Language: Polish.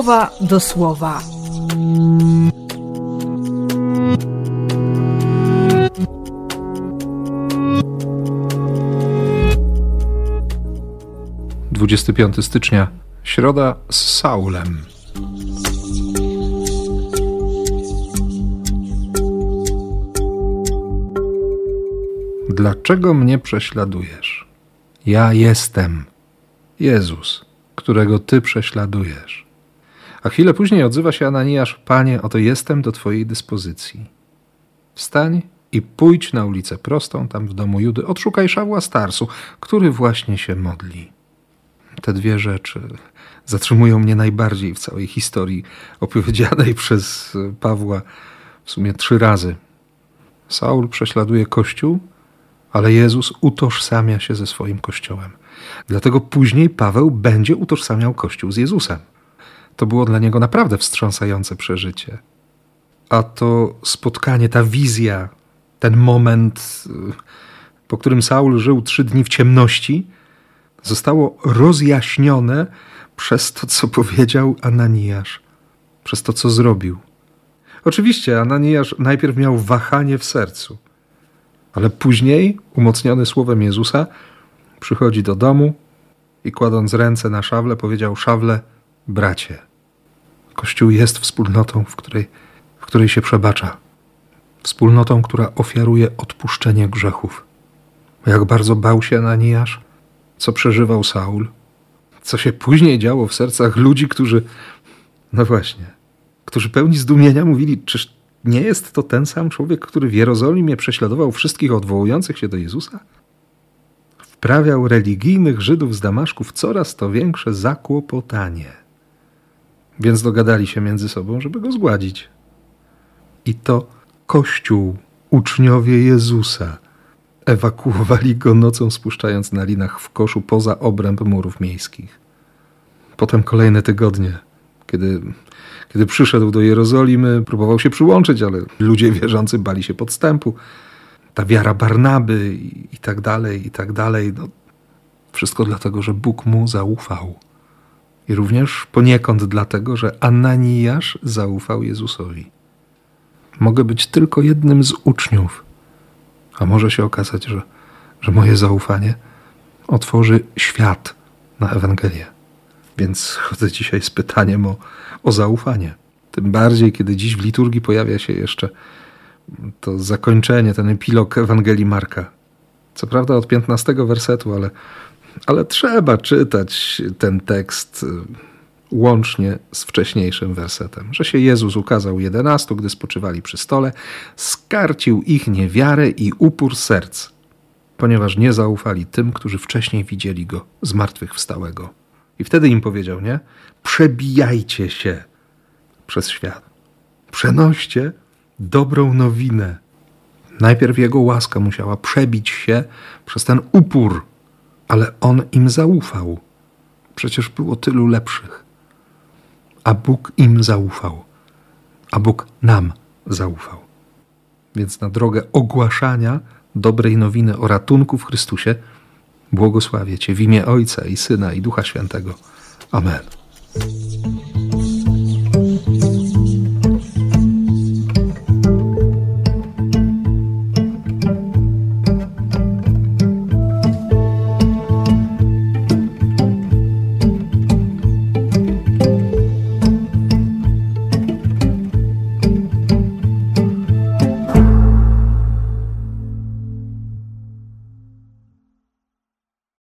słowa do słowa. Dwudziesty piąty stycznia, środa z Saulem. Dlaczego mnie prześladujesz? Ja jestem Jezus, którego Ty prześladujesz. A chwilę później odzywa się Ananiasz: Panie, oto jestem do Twojej dyspozycji. Wstań i pójdź na ulicę prostą, tam w domu Judy, odszukaj Szawła Starsu, który właśnie się modli. Te dwie rzeczy zatrzymują mnie najbardziej w całej historii opowiedzianej przez Pawła w sumie trzy razy. Saul prześladuje Kościół, ale Jezus utożsamia się ze swoim Kościołem. Dlatego później Paweł będzie utożsamiał Kościół z Jezusem. To było dla niego naprawdę wstrząsające przeżycie. A to spotkanie, ta wizja, ten moment, po którym Saul żył trzy dni w ciemności, zostało rozjaśnione przez to, co powiedział Ananiasz, przez to, co zrobił. Oczywiście Ananiasz najpierw miał wahanie w sercu, ale później, umocniony słowem Jezusa, przychodzi do domu i kładąc ręce na szawle, powiedział: Szawle, bracie. Kościół jest wspólnotą, w której, w której się przebacza. Wspólnotą, która ofiaruje odpuszczenie grzechów. Jak bardzo bał się Ananiasz, co przeżywał Saul, co się później działo w sercach ludzi, którzy, no właśnie, którzy pełni zdumienia mówili, czyż nie jest to ten sam człowiek, który w Jerozolimie prześladował wszystkich odwołujących się do Jezusa? Wprawiał religijnych Żydów z Damaszku w coraz to większe zakłopotanie. Więc dogadali się między sobą, żeby go zgładzić. I to Kościół, uczniowie Jezusa, ewakuowali go nocą, spuszczając na linach w koszu poza obręb murów miejskich. Potem kolejne tygodnie, kiedy, kiedy przyszedł do Jerozolimy, próbował się przyłączyć, ale ludzie wierzący bali się podstępu. Ta wiara Barnaby i, i tak dalej, i tak dalej. No, wszystko dlatego, że Bóg mu zaufał. I również poniekąd dlatego, że Ananiasz zaufał Jezusowi. Mogę być tylko jednym z uczniów, a może się okazać, że, że moje zaufanie otworzy świat na Ewangelię. Więc chodzę dzisiaj z pytaniem o, o zaufanie. Tym bardziej, kiedy dziś w liturgii pojawia się jeszcze to zakończenie, ten epilog Ewangelii Marka. Co prawda od 15 wersetu, ale ale trzeba czytać ten tekst y, łącznie z wcześniejszym wersetem, że się Jezus ukazał jedenastu, gdy spoczywali przy stole, skarcił ich niewiarę i upór serc, ponieważ nie zaufali tym, którzy wcześniej widzieli Go zmartwychwstałego. I wtedy im powiedział, nie? Przebijajcie się przez świat. Przenoście dobrą nowinę. Najpierw Jego łaska musiała przebić się przez ten upór, ale on im zaufał. Przecież było tylu lepszych. A Bóg im zaufał, a Bóg nam zaufał. Więc na drogę ogłaszania dobrej nowiny o ratunku w Chrystusie błogosławię Cię w imię Ojca i Syna i Ducha Świętego. Amen.